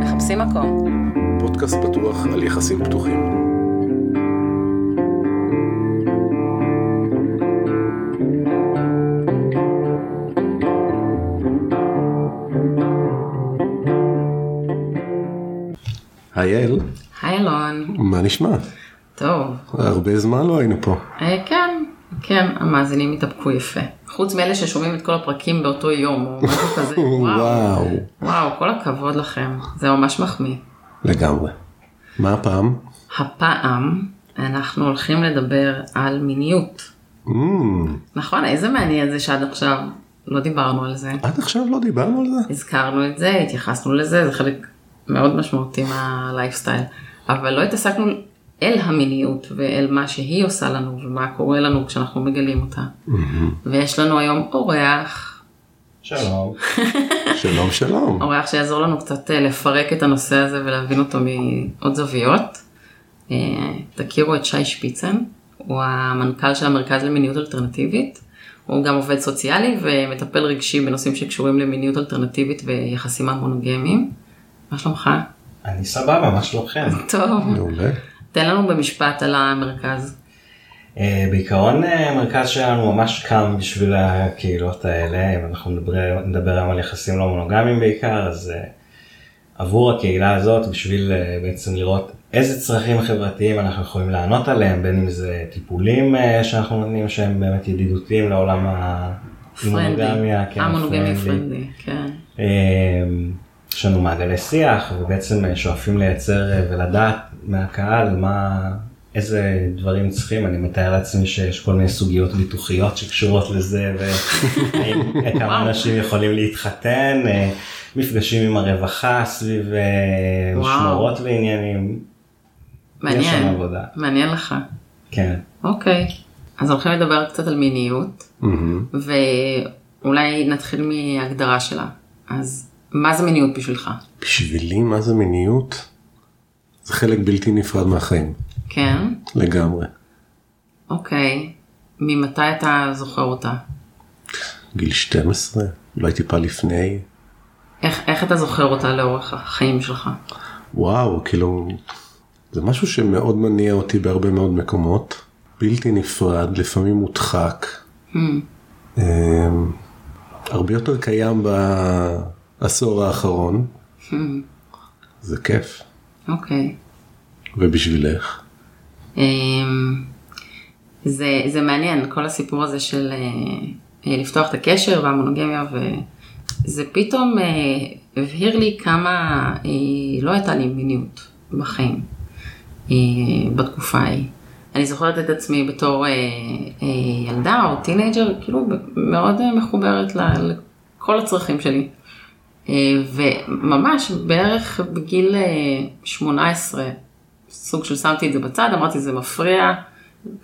מחפשים מקום. פודקאסט פתוח על יחסים פתוחים. היי אל, היי אלון. מה נשמע? הרבה זמן לא היינו פה. אה, כן, כן, המאזינים התאפקו יפה. חוץ מאלה ששומעים את כל הפרקים באותו יום או משהו כזה. וואו. וואו, וואו, כל הכבוד לכם. זה ממש מחמיא. לגמרי. מה הפעם? הפעם אנחנו הולכים לדבר על מיניות. Mm, נכון, איזה מעניין זה שעד עכשיו לא דיברנו על זה. עד עכשיו לא דיברנו על זה? הזכרנו את זה, התייחסנו לזה, זה חלק מאוד משמעותי מהלייפסטייל. אבל לא התעסקנו אל המיניות ואל מה שהיא עושה לנו ומה קורה לנו כשאנחנו מגלים אותה. ויש לנו היום אורח, שלום. שלום שלום. אורח שיעזור לנו קצת אה, לפרק את הנושא הזה ולהבין אותו מעוד זוויות. אה, תכירו את שי שפיצן, הוא המנכ"ל של המרכז למיניות אלטרנטיבית. הוא גם עובד סוציאלי ומטפל רגשי בנושאים שקשורים למיניות אלטרנטיבית ויחסים המונוגמיים. מה שלומך? אני סבבה, מה שלומכם? טוב. מעולה. תן לנו במשפט על המרכז. אה, בעיקרון אה, המרכז שלנו ממש קם בשביל הקהילות האלה, אם אנחנו נדבר, נדבר היום על יחסים לא מונוגמיים בעיקר, אז אה, עבור הקהילה הזאת, בשביל בעצם לראות איזה צרכים חברתיים אנחנו יכולים לענות עליהם, בין אם זה טיפולים שאנחנו נותנים שהם באמת ידידותיים לעולם המונוגמיה, כן, המונוגמי friendly. פרנדלי, כן. יש לנו מעגלי שיח ובעצם שואפים לייצר ולדעת מהקהל מה, איזה דברים צריכים, אני מתאר לעצמי שיש כל מיני סוגיות ביטוחיות שקשורות לזה וכמה. אנשים יכולים להתחתן, אה, מפגשים עם הרווחה סביב אה, וואו. משמרות ועניינים, מעניין, מעניין לך. כן. אוקיי, אז הולכים לדבר קצת על מיניות. ואולי נתחיל מהגדרה שלה. אז מה זה מיניות בשבילך? בשבילי מה זה מיניות? זה חלק בלתי נפרד מהחיים, כן? לגמרי. אוקיי. ממתי אתה זוכר אותה? גיל 12, אולי טיפה לפני. איך, איך אתה זוכר אותה לאורך החיים שלך? וואו, כאילו, זה משהו שמאוד מניע אותי בהרבה מאוד מקומות. בלתי נפרד, לפעמים מודחק. Hmm, אמ, הרבה יותר קיים בעשור האחרון. hmm, זה כיף. אוקיי. ובשבילך? אמ, זה, זה מעניין, כל הסיפור הזה של אה, אה, לפתוח את הקשר והמונוגמיה, וזה פתאום אה, הבהיר לי כמה לא הייתה לי מיניות בחיים בתקופה ההיא. אני זוכרת את עצמי בתור ילדה או teenager, כאילו מאוד מחוברת לכל הצרכים שלי. אה, וממש בערך בגיל אה, 18, סוג של שמתי את זה בצד, אמרתי זה מפריע,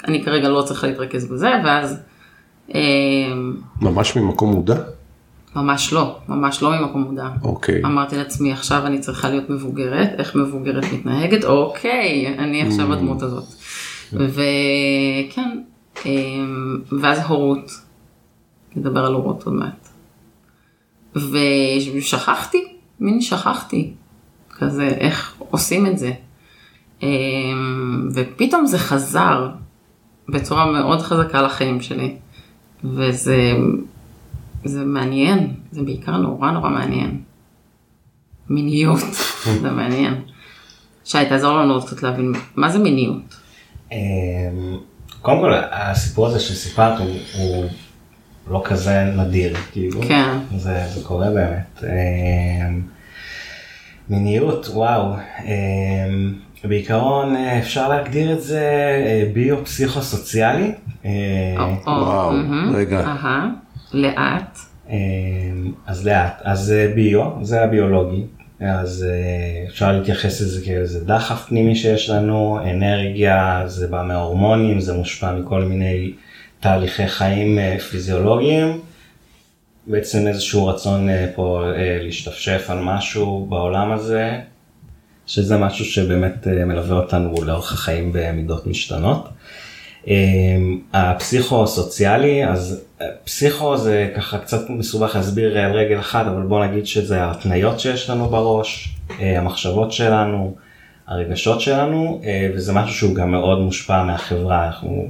אני כרגע לא צריכה להתרכז בזה, ואז אה, ממש ממקום מודע? ממש לא, ממש לא ממקום מודע. אוקיי. אמרתי לעצמי עכשיו אני צריכה להיות מבוגרת, איך מבוגרת מתנהגת, אוקיי, אני עכשיו הדמות הזאת. וכן, אה, ואז הורות, נדבר על הורות עוד מעט. ושכחתי, מין שכחתי, כזה איך עושים את זה. אה, ופתאום זה חזר בצורה מאוד חזקה לחיים שלי, וזה זה מעניין, זה בעיקר נורא נורא מעניין. מיניות, זה מעניין. שי, תעזור לנו עוד קצת להבין, מה זה מיניות? אמ, קודם כל הסיפור הזה שסיפרת הוא לא כזה נדיר, כאילו, כן. זה, זה קורה באמת. אמ, מיניות, וואו, אמ, בעיקרון אה, אפשר להגדיר את זה אה, ביו-פסיכו-סוציאלי. אה, או, וואו, רגע. לאט, אמ, אז לאט, אז ביו, זה הביולוגי, אז אפשר להתייחס לזה כאיזה דחף פנימי שיש לנו, אנרגיה, זה בא מההורמונים, זה מושפע מכל מיני תהליכי חיים אה, פיזיולוגיים, בעצם איזשהו רצון אה, פה אה, להשתפשף על משהו בעולם הזה, שזה משהו שבאמת מלווה אותנו לאורך החיים במידות משתנות. הפסיכו-סוציאלי, אז פסיכו זה ככה קצת מסובך להסביר על רגל אחת, אבל בוא נגיד שזה ההתניות שיש לנו בראש, המחשבות שלנו, הרגשות שלנו, וזה משהו שהוא גם מאוד מושפע מהחברה. אנחנו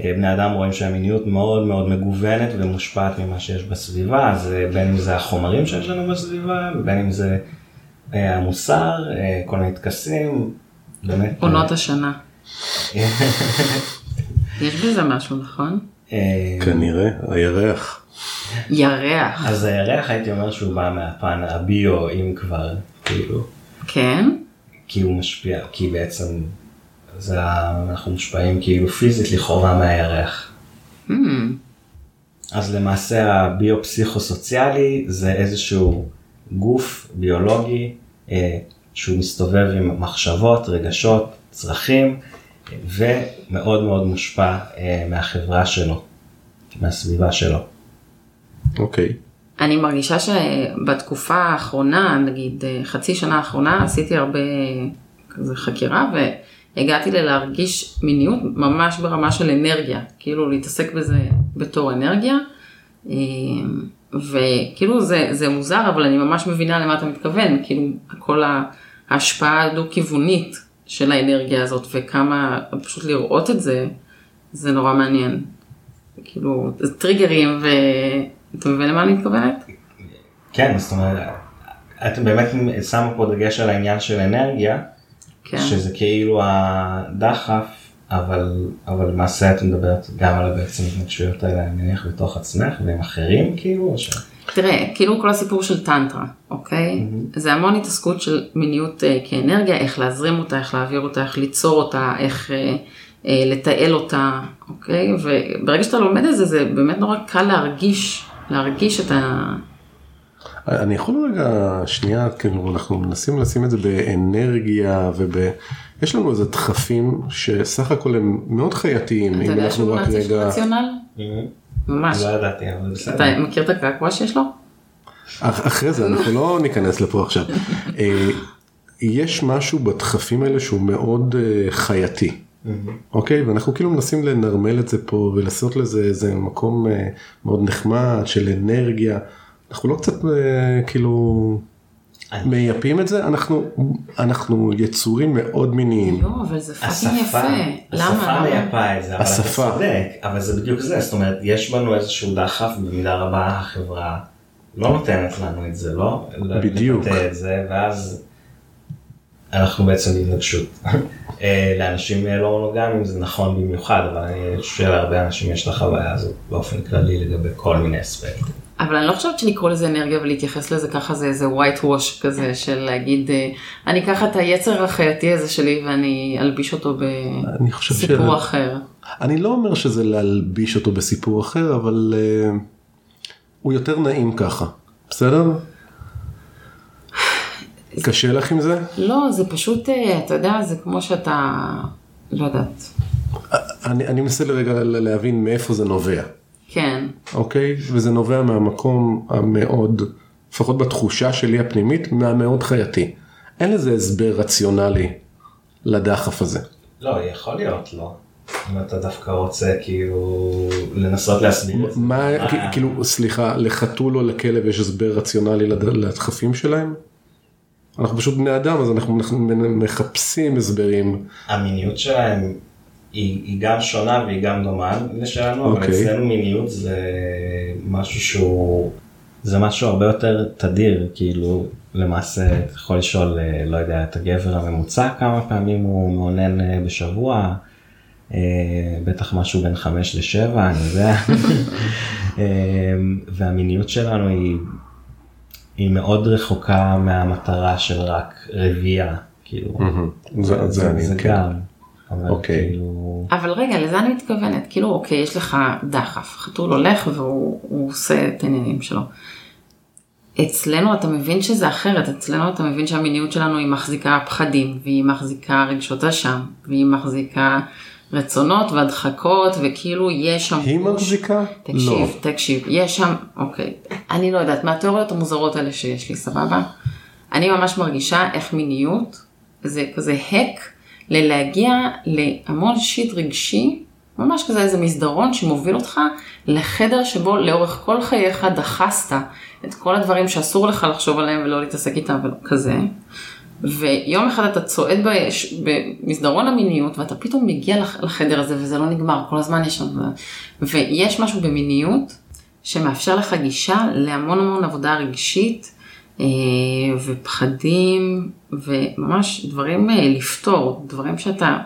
בני אדם רואים שהמיניות מאוד מאוד מגוונת ומושפעת ממה שיש בסביבה, אז בין אם זה החומרים שיש לנו בסביבה, בין אם זה המוסר, כל מיני טקסים, באמת. עונות השנה. יש בזה משהו, נכון? כנראה, הירח. ירח. אז הירח הייתי אומר שהוא בא מהפן הביו, אם כבר, כאילו. כן? כי הוא משפיע, כי בעצם זה, אנחנו מושפעים כאילו פיזית לכאורה מהירח. Hmm. אז למעשה הביו-פסיכו-סוציאלי זה איזשהו גוף ביולוגי אה, שהוא מסתובב עם מחשבות, רגשות, צרכים, ומאוד מאוד מושפע אה, מהחברה שלו, מהסביבה שלו. אוקיי. אני מרגישה שבתקופה האחרונה, נגיד אה, חצי שנה האחרונה, עשיתי הרבה כזה חקירה והגעתי ללהרגיש מיניות ממש ברמה של אנרגיה, כאילו להתעסק בזה בתור אנרגיה. וכאילו זה, זה מוזר, אבל אני ממש מבינה למה אתה מתכוון, כאילו כל ההשפעה הדו-כיוונית של האנרגיה הזאת, וכמה פשוט לראות את זה, זה נורא מעניין. כאילו, זה טריגרים, ואתה מבין למה אני מתכוונת? כן, זאת אומרת, את באמת שמה פה דגש על העניין של אנרגיה, כן. שזה כאילו הדחף, אבל, אבל למעשה את מדברת גם על בעצם התנגשויות האלה, אני מניח, בתוך עצמך ועם אחרים, כאילו, ש... תראה, כאילו כל הסיפור של טנטרה, אוקיי? Mm-hmm. זה המון התעסקות של מיניות אה, כאנרגיה, איך להזרים אותה, איך להעביר אותה, איך ליצור אותה, איך אה, אה, לתעל אותה, אוקיי? וברגע שאתה לומד את זה, זה באמת נורא קל להרגיש, להרגיש את ה... אני יכול רגע, שנייה, כאילו אנחנו מנסים לשים את זה באנרגיה וב... יש לנו איזה דחפים שסך הכל הם מאוד חייתיים, אתה אם יודע אנחנו שהוא רק נאצי של רגע... רציונל? ממש. לא ידעתי, אבל בסדר. אתה מכיר את הקעקוע שיש לו? אח- אחרי זה אנחנו לא ניכנס לפה עכשיו. אה, יש משהו בדחפים האלה שהוא מאוד אה, חייתי. אוקיי ואנחנו כאילו מנסים לנרמל את זה פה ולעשות לזה איזה מקום אה, מאוד נחמד של אנרגיה. אנחנו לא קצת אה, כאילו מייפים את זה אנחנו אנחנו יצורים מאוד מיניים. לא, אבל זה fucking יפה. השפה? מייפה את זה, אבל אתה. צודק, אבל זה בדיוק זה, זאת אומרת, יש בנו איזשהו דחף, במידה רבה החברה לא נותנת לנו את זה, לא? בדיוק. לבטא את זה, ואז אנחנו בעצם בהתנגשות. אה, לאנשים לא מונוגמים זה נכון במיוחד, אבל אני חושב שלהרבה אנשים יש את החוויה הזאת באופן כללי לגבי כל מיני אספקטים. אבל אני לא חושבת שלקרוא לזה אנרגיה ולהתייחס לזה ככה זה איזה white wash כזה של להגיד אה, אני אקח את היצר החייתי הזה שלי ואני אלביש אותו בסיפור ש- אחר. אני לא אומר שזה להלביש אותו בסיפור אחר אבל אה, הוא יותר נעים ככה בסדר? קשה לך עם זה? לא, זה פשוט, אה, אתה יודע, זה כמו שאתה, לא יודעת. אני, אני מנסה לרגע להבין מאיפה זה נובע, כן, אוקיי? וזה נובע מהמקום המאוד, לפחות בתחושה שלי הפנימית, מהמאוד חייתי. אין לזה הסבר רציונלי לדחף הזה. לא, יכול להיות לא. אם אתה דווקא רוצה כאילו לנסות להסביר את זה. מה, כ- כאילו, סליחה, לחתול או לכלב יש הסבר רציונלי לד- לדחפים שלהם? אנחנו פשוט בני אדם, אז אנחנו אנחנו מחפשים הסברים. המיניות שלהם היא, היא גם שונה והיא גם דומה לשלנו, אבל אוקיי. אצלנו מיניות זה משהו שהוא, זה משהו הרבה יותר תדיר, כאילו למעשה אתה יכול לשאול, אה, לא יודע, את הגבר הממוצע כמה פעמים הוא מאונן אה, בשבוע, אה, בטח משהו בין חמש לשבע, אני יודע, והמיניות שלנו היא, היא מאוד רחוקה מהמטרה של רק רבייה, כאילו, זה, זה, אני, זה כן. גם. אבל אוקיי. כאילו... אבל רגע, לזה אני מתכוונת, כאילו, אוקיי, יש לך דחף, חתול הולך והוא הוא עושה את העניינים שלו. אצלנו אתה מבין שזה אחרת, אצלנו אתה מבין שהמיניות שלנו היא מחזיקה פחדים, והיא מחזיקה רגשות אשם, והיא מחזיקה רצונות והדחקות, וכאילו יש שם... היא גוש- מחזיקה? תקשיב, לא. תקשיב, יש שם, אוקיי, אני לא יודעת, מהתיאוריות המוזרות האלה שיש לי, סבבה? אני ממש מרגישה איך מיניות זה כזה hack ללהגיע להמון שיט רגשי, ממש כזה איזה מסדרון שמוביל אותך לחדר שבו לאורך כל חייך דחסת את כל הדברים שאסור לך לחשוב עליהם ולא להתעסק איתם ולא כזה. ויום אחד אתה צועד בש- במסדרון המיניות ואתה פתאום מגיע לח- לחדר הזה וזה לא נגמר, כל הזמן יש שם, ויש משהו במיניות שמאפשר לך גישה להמון המון עבודה רגשית ופחדים וממש דברים אה, לפתור, דברים שאתה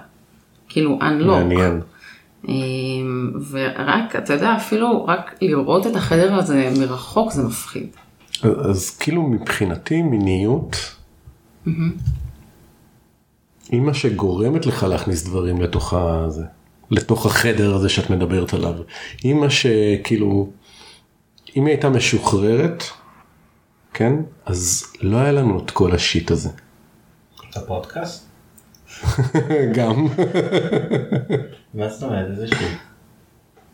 כאילו unlock. מעניין. אה, ורק, אתה יודע, אפילו רק לראות את החדר הזה מרחוק זה מפחיד. אז כאילו מבחינתי מיניות, היא מה שגורמת לך להכניס דברים לתוך הזה, לתוך החדר הזה שאת מדברת עליו. היא מה שכאילו, אם היא הייתה משוחררת, כן, אז לא היה לנו את כל השיט הזה. את הפודקאסט? גם. מה זאת אומרת? איזה שיט?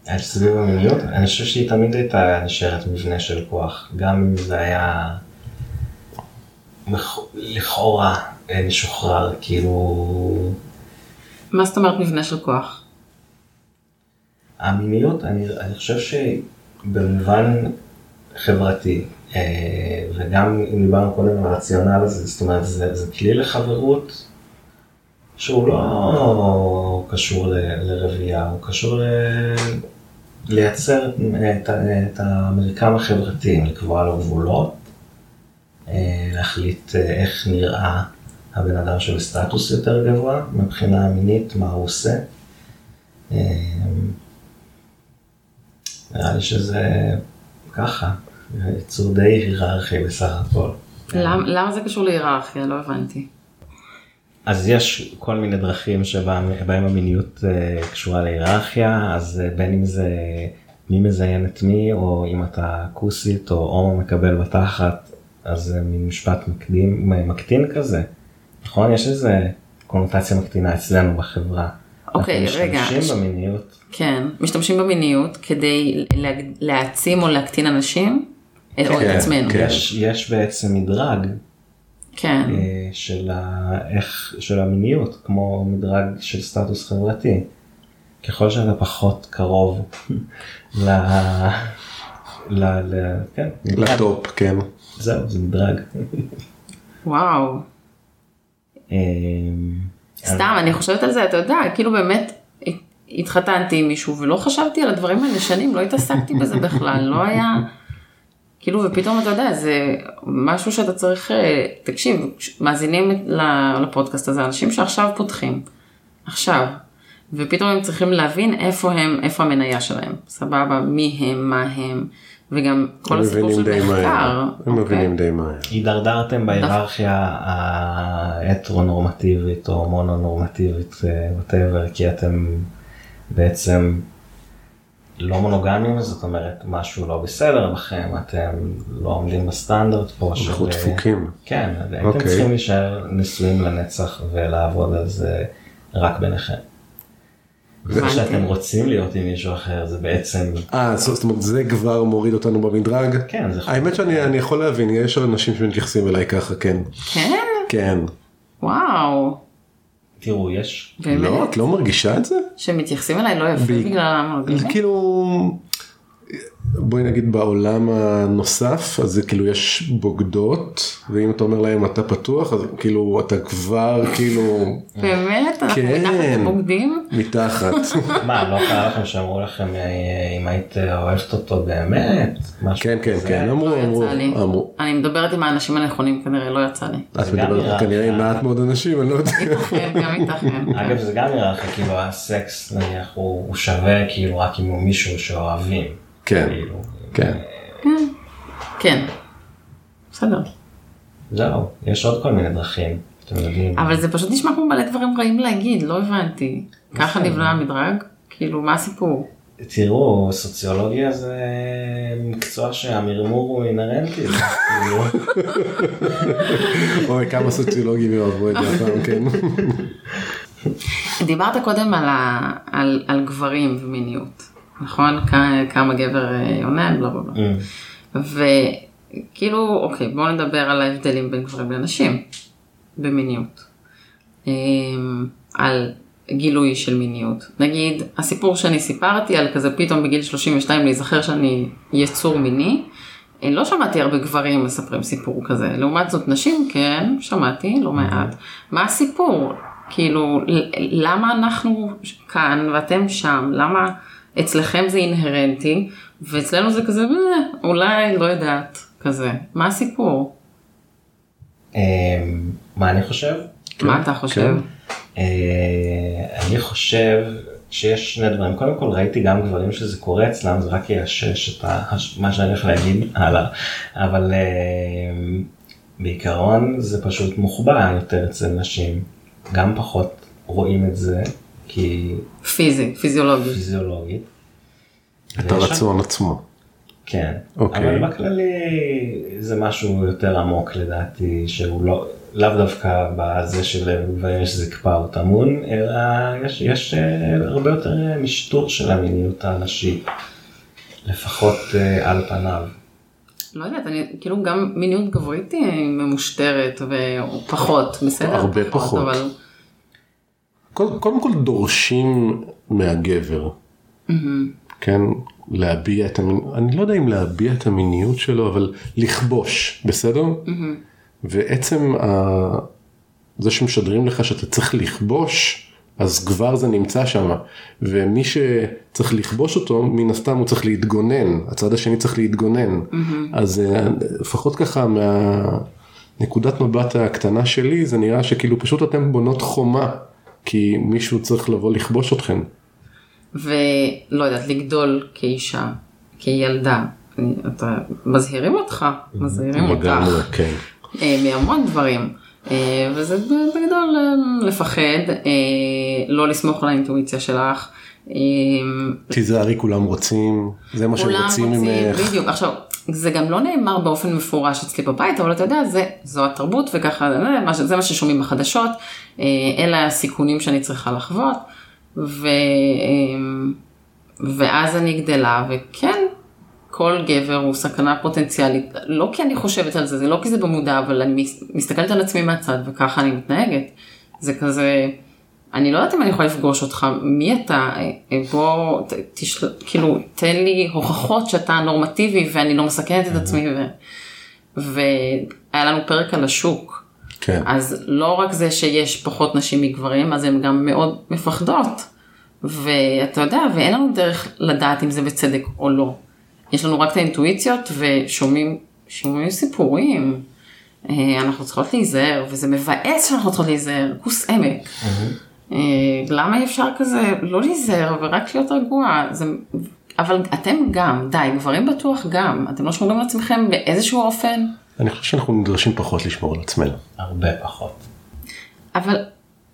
על סביב המיניות? אני חושב שהיא תמיד הייתה נשארת מבנה של כוח. גם אם זה היה לכ- לכאורה אה, משוחרר, כאילו... מה זאת אומרת מבנה של כוח? המיניות, אני, אני חושב שבמובן חברתי, וגם אם דיברנו קודם על הרציונל הזה, זאת אומרת, זה, זה כלי לחברות שהוא לא קשור ל, לרבייה, הוא קשור ל, לייצר את, את המרקם החברתי, לקבוע לו גבולות, אה, להחליט אה, איך נראה הבן אדם שבסטטוס יותר גבוה מבחינה מינית, מה הוא עושה. אה, נראה לי שזה ככה, יצור די היררכי בסך הכל. למ- למה זה קשור להיררכיה? לא הבנתי. אז יש כל מיני דרכים שבהם המיניות אה, קשורה להיררכיה, אז אה, בין אם זה מי מזיין את מי, או אם אתה כוסית או הומו מקבל בתחת, אז זה מין משפט מקדים, מקטין כזה. נכון? יש איזה קונוטציה מקטינה אצלנו בחברה. אוקיי, אנחנו רגע, משתמשים ש- במיניות. כן, משתמשים במיניות כדי להעצים או להקטין אנשים, או את כן, עצמנו. כן. יש, יש בעצם מדרג כן. אה, של, ה, איך, של המיניות, כמו מדרג של סטטוס חברתי. ככל שאתה פחות קרוב ל... ל... ל... כן. לטופ, כן. זהו, זה מדרג. וואו. אה, סתם, אני חושבת על זה, אתה יודע, כאילו באמת התחתנתי עם מישהו ולא חשבתי על הדברים האלה שנים, לא התעסקתי בזה בכלל, לא היה, כאילו, ופתאום אתה יודע, זה משהו שאתה צריך, אה, תקשיב, מאזינים ל- לפודקאסט הזה, אנשים שעכשיו פותחים, עכשיו, ופתאום הם צריכים להבין איפה הם, איפה המיניות שלהם, סבבה, מי הם, מה הם, וגם כל הסיפור של. מחקר, הם אוקיי? מבינים די מהר. הידרדרתם בהיררכיה ההטרונורמטיבית או מונונורמטיבית, whatever, כי אתם בעצם לא מונוגמיים, זאת אומרת משהו לא בסדר בכם, אתם לא עומדים בסטנדרט פה של... אנחנו דפוקים. כן, הייתם אוקיי. צריכים להישאר נשואים לנצח ולעבוד על זה רק ביניכם. זה. שאתם רוצים להיות עם מישהו אחר זה בעצם, אה, זאת אומרת זה כבר מוריד אותנו במדרג? כן, זה האמת שאני אני יכול להבין, יש אנשים שמתייחסים אליי ככה, כן. כן? כן. וואו. תראו, יש, באמת? לא, את לא מרגישה את זה? שמתייחסים אליי לא יפה ב- בגלל המרגלים? זה כאילו, בואי נגיד בעולם הנוסף, אז זה כאילו יש בוגדות, ואם אתה אומר להם אתה פתוח, אז כאילו אתה כבר כאילו באמת? אנחנו כן. מתחת לבוגדים? מתחת. מה, לא קרה לכם שאמרו לכם אה, אם היית אוהבת אותו באמת? כן, כן? כן, אמרו, לא אמרו. אני מדברת עם האנשים הנכונים כנראה, לא יצא לי. את מדברת נראה כנראה עם. מעט מאוד אנשים, אני לא יודע. ייתכן, גם ייתכן. אגב זה גם נראה לך כאילו הסקס נניח הוא הוא שווה כאילו רק אם הוא מישהו שאוהבים. כן, כאילו. כן. כן. בסדר. זהו, יש עוד כל מיני דרכים, אתם יודעים. אבל זה פשוט נשמע כמו מלא דברים רעים להגיד, לא הבנתי. ככה נבנה המדרג? כאילו, מה הסיפור? תראו, סוציולוגיה זה מקצוע שהמרמור הוא אינהרנטי. כאילו, אוי, כמה סוציולוגים יאהבו את זה הפעם, כן. דיברת קודם על, ה... על, על גברים ומיניות, נכון? כמה גבר אה, עונה, בלה בלה בלה. Mm. וכאילו, אוקיי, בואו נדבר על ההבדלים בין גברים לנשים במיניות. על גילוי של מיניות. נגיד הסיפור שאני סיפרתי על כזה פתאום בגיל 32 להיזכר שאני יצור מיני. לא שמעתי הרבה גברים מספרים סיפור כזה, לעומת זאת נשים כן, שמעתי לא מעט. מה הסיפור? כאילו, למה אנחנו כאן ואתם שם? למה אצלכם זה אינהרנטי ואצלנו זה כזה, אולי לא יודעת, כזה. מה הסיפור? מה אני חושב? מה אתה חושב? אני חושב שיש שני דברים, קודם כל ראיתי גם גברים שזה קורה אצלם, זה רק יאשש את מה שאני הולך להגיד הלאה, אבל בעיקרון זה פשוט מוחבא יותר אצל נשים, גם פחות רואים את זה, כי... פיזי, פיזיולוגית. פיזיולוגית. את הרצון עצמו. כן, אוקיי. אבל בכללי זה משהו יותר עמוק לדעתי, שהוא לא, לאו דווקא בזה של גברים יש זקפה או טמון, אלא יש, יש אה, הרבה יותר משטור של המיניות הנשית, לפחות אה, על פניו. לא יודעת, אני כאילו גם מיניות גברית היא ממושטרת ופחות, בסדר? הרבה פחות. אבל... קודם, כל דורשים מהגבר, כן, להביע את המיניות, אני לא יודע אם להביע את המיניות שלו, אבל לכבוש, בסדר? ועצם ה... זה שמשדרים לך שאתה צריך לכבוש, אז כבר זה נמצא שם, ומי שצריך לכבוש אותו, מן הסתם הוא צריך להתגונן, הצד השני צריך להתגונן, אז אה, לפחות ככה מהנקודת מבט הקטנה שלי, זה נראה שכאילו פשוט אתם בונות חומה, כי מישהו צריך לבוא לכבוש אתכם. ולא יודעת, לגדול כאישה, כילדה, אתה, מזהירים אותך, מזהירים אותך, כן. אה, מהמון דברים. אה, וזה בגדול אה, לפחד, לא לסמוך על האינטואיציה שלך. תיזהרי כולם רוצים, זה מה שהם רוצים, ממך. בדיוק. עכשיו, זה גם לא נאמר באופן מפורש אצלי בבית, אבל אתה יודע, זה, זו התרבות וככה, זה מה ששומעים בחדשות, אלה הסיכונים שאני צריכה לחוות. ו... ואז אני גדלה, וכן, כל גבר הוא סכנה פוטנציאלית, לא כי אני חושבת על זה, זה לא כי זה במודע, אבל אני מס- מסתכלת על עצמי מהצד וככה אני מתנהגת. זה כזה, אני לא יודעת אם אני יכולה לפגוש אותך, מי אתה, אה, בוא, תשל... כאילו, תן לי הוכחות שאתה נורמטיבי ואני לא מסכנת את עצמי. ו... והיה לנו פרק על השוק, כן. אז לא רק זה שיש פחות נשים מגברים, אז הן גם מאוד מפחדות. ואתה יודע, ואין לנו דרך לדעת אם זה בצדק או לא. יש לנו רק את האינטואיציות ושומעים שומעים סיפורים. אה, אנחנו צריכות להיזהר, וזה מבאס שאנחנו צריכות להיזהר, כוס עמק. אה, למה אי אפשר כזה לא להיזהר ורק להיות רגוע? זה... אבל אתם גם, די, גברים בטוח גם, אתם לא שומרים על עצמכם באיזשהו אופן? אני חושב שאנחנו נדרשים פחות לשמור על עצמנו. הרבה פחות. אבל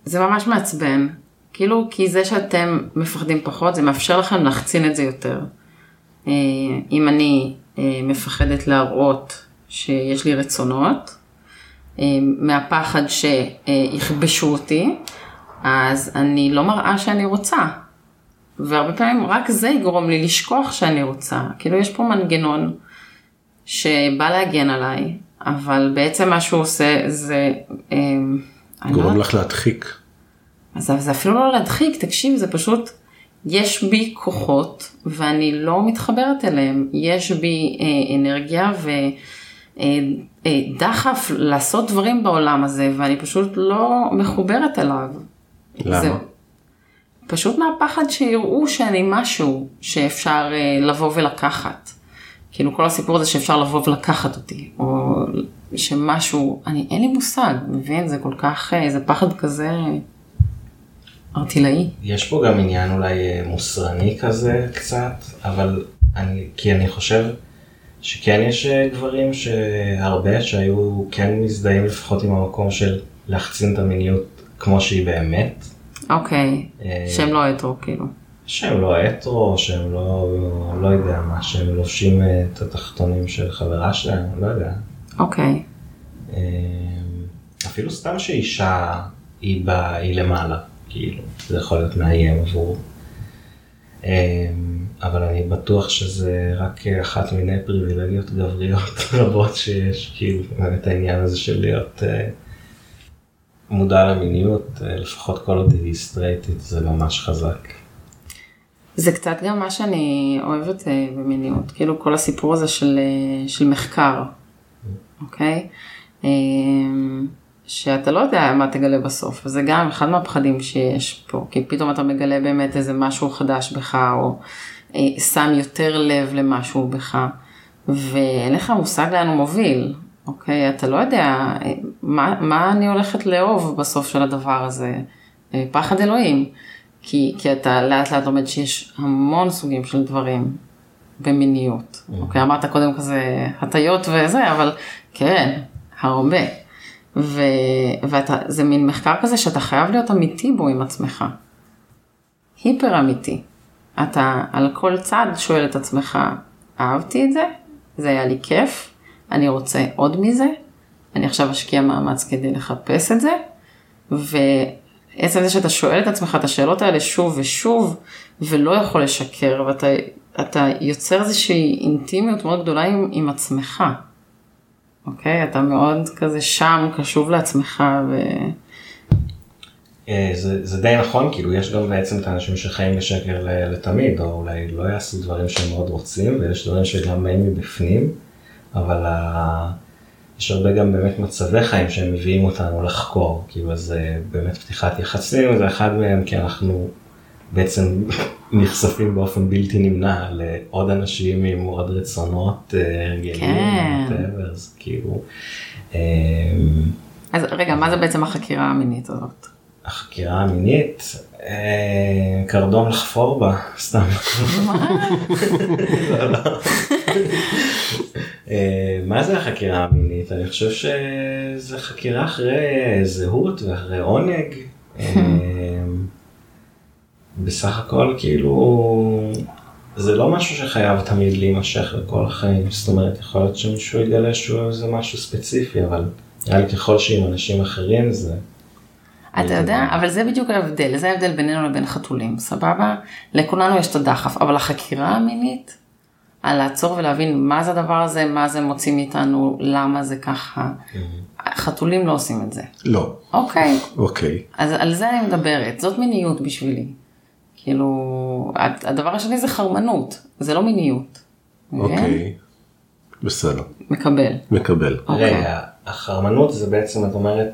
זה ממש מעצבן, כאילו כי זה שאתם מפחדים פחות זה מאפשר לכם להחצין את זה יותר. אה, אם אני אה, מפחדת להראות שיש לי רצונות, אה, מהפחד שיכבשו אותי, אז אני לא מראה שאני רוצה. והרבה פעמים רק זה יגרום לי לשכוח שאני רוצה. כאילו יש פה מנגנון שבא להגן עליי, אבל בעצם מה שהוא עושה זה... אה, לא גורם יודעת- לך להדחיק. אז זה אפילו לא להדחיק, תקשיב, זה פשוט, יש בי כוחות ואני לא מתחברת אליהם. יש בי אה, אנרגיה ודחף לעשות דברים בעולם הזה ואני פשוט לא מחוברת אליו. למה? זה פשוט מהפחד שיראו שאני משהו שאפשר אה, לבוא ולקחת. כאילו כל הסיפור הזה שאפשר לבוא ולקחת אותי, או שמשהו, אני אין לי מושג, מבין? זה כל כך, אה, זה פחד כזה ארטילאי. יש פה גם עניין אולי אה, מוסרני כזה קצת, אבל אני, כי אני חושב שכן יש גברים שהרבה שהיו כן מזדהים לפחות עם המקום של להחצין את המיניות כמו שהיא באמת. אוקיי, אה, שהם לא הטרו כאילו. שהם לא הטרו, שהם לא, לא יודע מה, שהם לובשים אה, את התחתונים של חברה שלהם, לא יודע. אוקיי, אה, אפילו סתם שאישה היא, ב, היא למעלה, כאילו, זה יכול להיות מאיים עבור. אבל אני בטוח שזה רק אחת מיני פריבילגיות גבריות רבות שיש, כאילו, באמת העניין הזה של להיות, אה, מודע למיניות, אה, לפחות כל עוד היא סטרייטית, זה ממש חזק. זה קצת גם מה שאני אוהבת אה, במיניות, כאילו כל הסיפור הזה של, אה, של מחקר, אוקיי? אה, שאתה לא יודע מה תגלה בסוף, וזה גם אחד מהפחדים שיש פה, כי פתאום אתה מגלה באמת איזה משהו חדש בך, או שם יותר לב למשהו בך, ואין לך מושג לאן הוא מוביל, אוקיי? אתה לא יודע מה, מה אני הולכת לאהוב בסוף של הדבר הזה, אה, פחד אלוהים, כי, כי אתה לאט לאט לומד שיש המון סוגים של דברים במיניות, אוקיי? אמרת קודם כזה הטיות וזה, אבל כן, הרבה. ו, ואתה, זה מין מחקר כזה שאתה חייב להיות אמיתי בו עם עצמך. היפר אמיתי. אתה על כל צד שואל את עצמך, אהבתי את זה? זה היה לי כיף? אני רוצה עוד מזה? אני עכשיו אשקיע מאמץ כדי לחפש את זה? ועצם זה שאתה שואל את עצמך את השאלות האלה שוב ושוב, ולא יכול לשקר, ואתה אתה יוצר איזושהי אינטימיות מאוד גדולה עם, עם עצמך. אוקיי? אתה מאוד כזה שם, קשוב לעצמך, ו... אה, זה, זה די נכון, כאילו יש גם בעצם את האנשים שחיים בשקר לתמיד, או אולי לא יעשו דברים שהם מאוד רוצים, ויש דברים שגם באים מבפנים, אבל ה... יש הרבה גם באמת מצבי חיים שהם מביאים אותנו לחקור, כאילו זה באמת פתיחת יחסים, זה אחד מהם כי אנחנו בעצם נחשפים באופן בלתי נמנע לעוד אנשים עם עוד רצונות, אה, הרגלים, כן. whatever, אז כאילו. אה, אז רגע, מה זה בעצם החקירה המינית הזאת? החקירה המינית, אה, קרדום לחפור בה, סתם. אה, מה זה החקירה המינית? אני חושב שזה חקירה אחרי זהות ואחרי עונג. אה, בסך הכל כאילו זה לא משהו שחייב תמיד להימשך לכל החיים, זאת אומרת יכול להיות שמישהו יגלה שהוא איזה משהו ספציפי, אבל נראה לי ככל שעם אנשים אחרים זה. אתה יודע, אבל זה בדיוק ההבדל, זה ההבדל בינינו לבין חתולים, סבבה? לכולנו יש את הדחף, אבל החקירה המינית, על לעצור ולהבין מה זה הדבר הזה, מה זה מוציא מאיתנו, למה זה ככה, חתולים לא עושים את זה. לא. אוקיי, אוקיי. אז על זה אני מדברת, זאת מיניות בשבילי. כאילו, הד- הדבר השני זה חרמנות, זה לא מיניות. מבין? אוקיי. בסדר. מקבל. מקבל. אוקיי. רגע, החרמנות זה בעצם את אומרת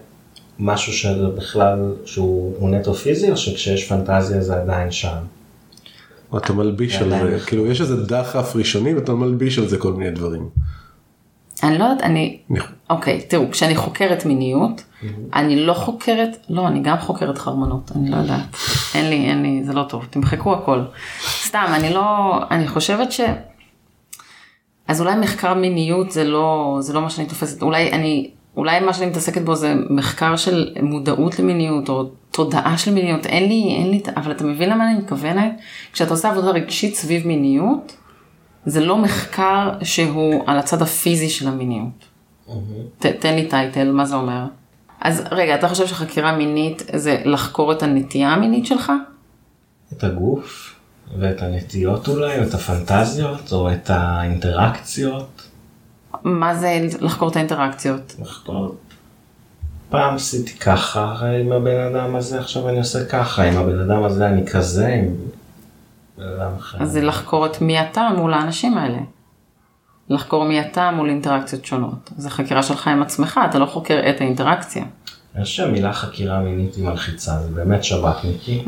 משהו שבכלל שהוא הוא נטו פיזי או שכשיש פנטזיה זה עדיין שם? אתה מלביש על זה. כאילו יש איזה דחף ראשוני ואתה מלביש על זה כל מיני דברים. אני לא יודעת, אני, אני- אוקיי, תראו, כשאני חוקרת מיניות, אני לא חוקרת, לא, אני גם חוקרת חרמנות, אני לא יודעת. אין לי, אין לי, זה לא טוב, תמחקו הכל. סתם, אני לא, אני חושבת ש... אז אולי מחקר מיניות זה לא, זה לא מה שאני תופסת, אולי אני, אולי מה שאני מתעסקת בו זה מחקר של מודעות למיניות או תודעה של מיניות, אין לי, אין לי, אבל אתה מבין למה אני מתכוונת? כשאתה עושה עבודה רגשית סביב מיניות, זה לא מחקר שהוא על הצד הפיזי של המיניות. ת, תן לי טייטל, מה זה אומר? אז רגע, אתה חושב שחקירה מינית זה לחקור את הנטייה המינית שלך? את הגוף ואת הנטיות אולי, או את הפנטזיות, או את האינטראקציות. מה זה לחקור את האינטראקציות? לחקור. פעם עשיתי ככה עם הבן אדם הזה, עכשיו אני עושה ככה, עם הבן אדם הזה אני כזה, עם בן אדם אחר. אז זה לחקור את מי אתה מול האנשים האלה. לחקור מי אתה מול אינטראקציות שונות. זה חקירה שלך עם עצמך, אתה לא חוקר את האינטראקציה. אני חושב שהמילה חקירה מינית היא מלחיצה, זה באמת שב"כניקי.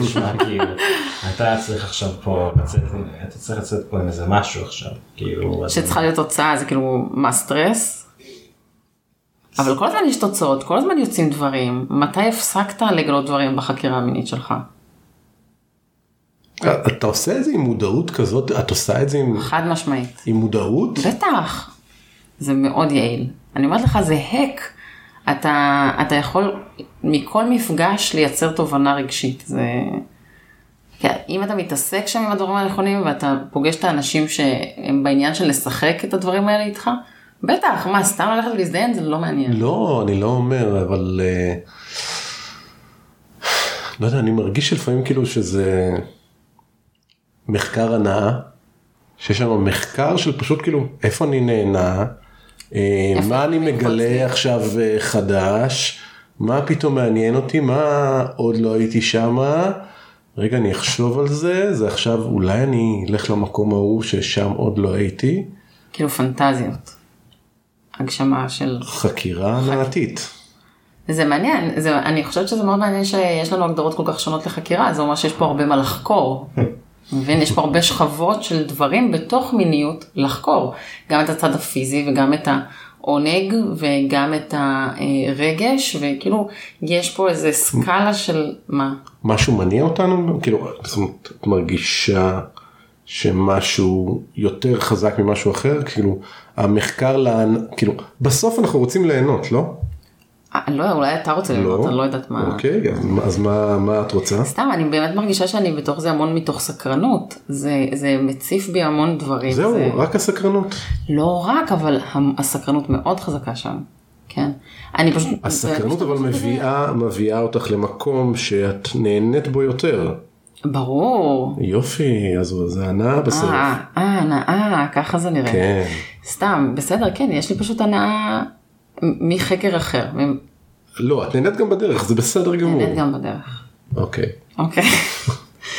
נשמע כאילו, אתה צריך עכשיו פה לצאת, אתה צריך לצאת פה עם איזה משהו עכשיו, כאילו. שצריכה להיות תוצאה, זה כאילו, מה סטרס? אבל כל הזמן יש תוצאות, כל הזמן יוצאים דברים. מתי הפסקת לגלות דברים בחקירה המינית שלך? אתה עושה את זה עם מודעות כזאת, את עושה את זה עם, חד משמעית. עם מודעות? בטח. זה מאוד יעיל. אני אומרת לך, זה האק. אתה, אתה יכול מכל מפגש לייצר תובנה רגשית. זה... כן, אם אתה מתעסק שם עם הדברים הנכונים ואתה פוגש את האנשים שהם בעניין של לשחק את הדברים האלה איתך, בטח, מה, סתם ללכת ולהזדיין זה לא מעניין. לא, אני לא אומר, אבל... אה, לא יודע, אני מרגיש שלפעמים כאילו שזה מחקר הנאה, שיש שם מחקר של פשוט כאילו, איפה אני נהנה, מה אני מגלה. עכשיו אה, חדש, מה פתאום מעניין אותי, מה עוד לא הייתי שמה, רגע אני אחשוב על זה, זה עכשיו אולי אני אלך למקום ההוא ששם עוד לא הייתי, כאילו פנטזיות. הגשמה של... חקירה הנעתית. זה מעניין, זה, אני חושבת שזה מאוד מעניין שיש לנו הגדרות כל כך שונות לחקירה, זה אומר שיש פה הרבה מה לחקור. מבין? יש פה הרבה שכבות של דברים בתוך מיניות לחקור. גם את הצד הפיזי וגם את העונג וגם את הרגש, וכאילו יש פה איזה סקאלה של מה? משהו מניע אותנו? כאילו, את מרגישה שמשהו יותר חזק ממשהו אחר? כאילו, המחקר, לאן, כאילו, בסוף אנחנו רוצים ליהנות, לא? אה, לא, אולי אתה רוצה ליהנות, אני לא יודעת מה. אוקיי, אז, אז מה, מה את רוצה? סתם, אני באמת מרגישה שאני בתוך זה המון מתוך סקרנות. זה, זה מציף בי המון דברים. זהו, זה... רק הסקרנות. לא רק, אבל הסקרנות מאוד חזקה שם. כן. אני פשוט... הסקרנות אבל מביאה, מביאה אותך למקום שאת נהנית בו יותר. ברור. יופי, אז זה הנאה בסוף. אה, אה, הנאה, ככה זה נראה. כן. סתם, בסדר, כן, יש לי פשוט הנאה מחקר אחר. לא, את נהנית גם בדרך, זה בסדר גמור. נהנית גם בדרך. אוקיי. אוקיי.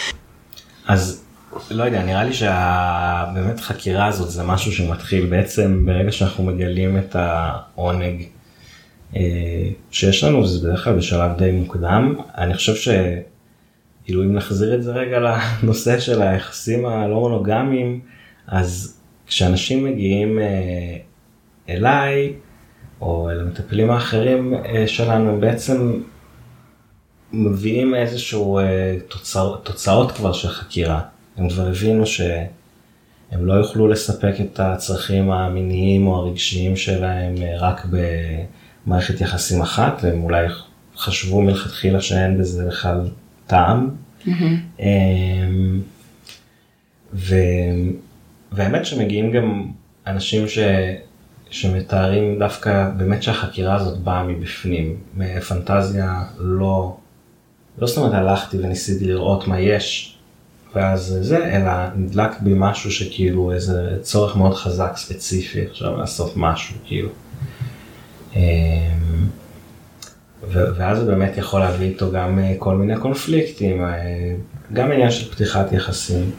אז לא יודע, נראה לי שהבאמת חקירה הזאת זה משהו שמתחיל בעצם ברגע שאנחנו מגלים את העונג אה, שיש לנו, זה בדרך כלל בשלב די מוקדם. אני חושב שכאילו אם נחזיר את זה רגע לנושא של היחסים הלא מונוגמיים, אז כשאנשים מגיעים אה, אליי, או אל המטפלים האחרים אה, שלנו, הם בעצם מביאים איזשהו תוצא, תוצאות כבר של חקירה. הם כבר הבינו שהם לא יוכלו לספק את הצרכים המיניים או הרגשיים שלהם רק במערכת יחסים אחת, והם אולי חשבו מלכתחילה שאין בזה בכלל טעם. Mm-hmm. ו... והאמת שמגיעים גם אנשים ש... שמתארים דווקא באמת שהחקירה הזאת באה מבפנים, מפנטזיה לא, לא זאת אומרת הלכתי וניסיתי לראות מה יש ואז זה, אלא נדלק בי משהו שכאילו איזה צורך מאוד חזק ספציפי עכשיו לעשות משהו כאילו. אמ, ואז זה באמת יכול להביא איתו גם אה, כל מיני קונפליקטים, אה, גם עניין של פתיחת יחסים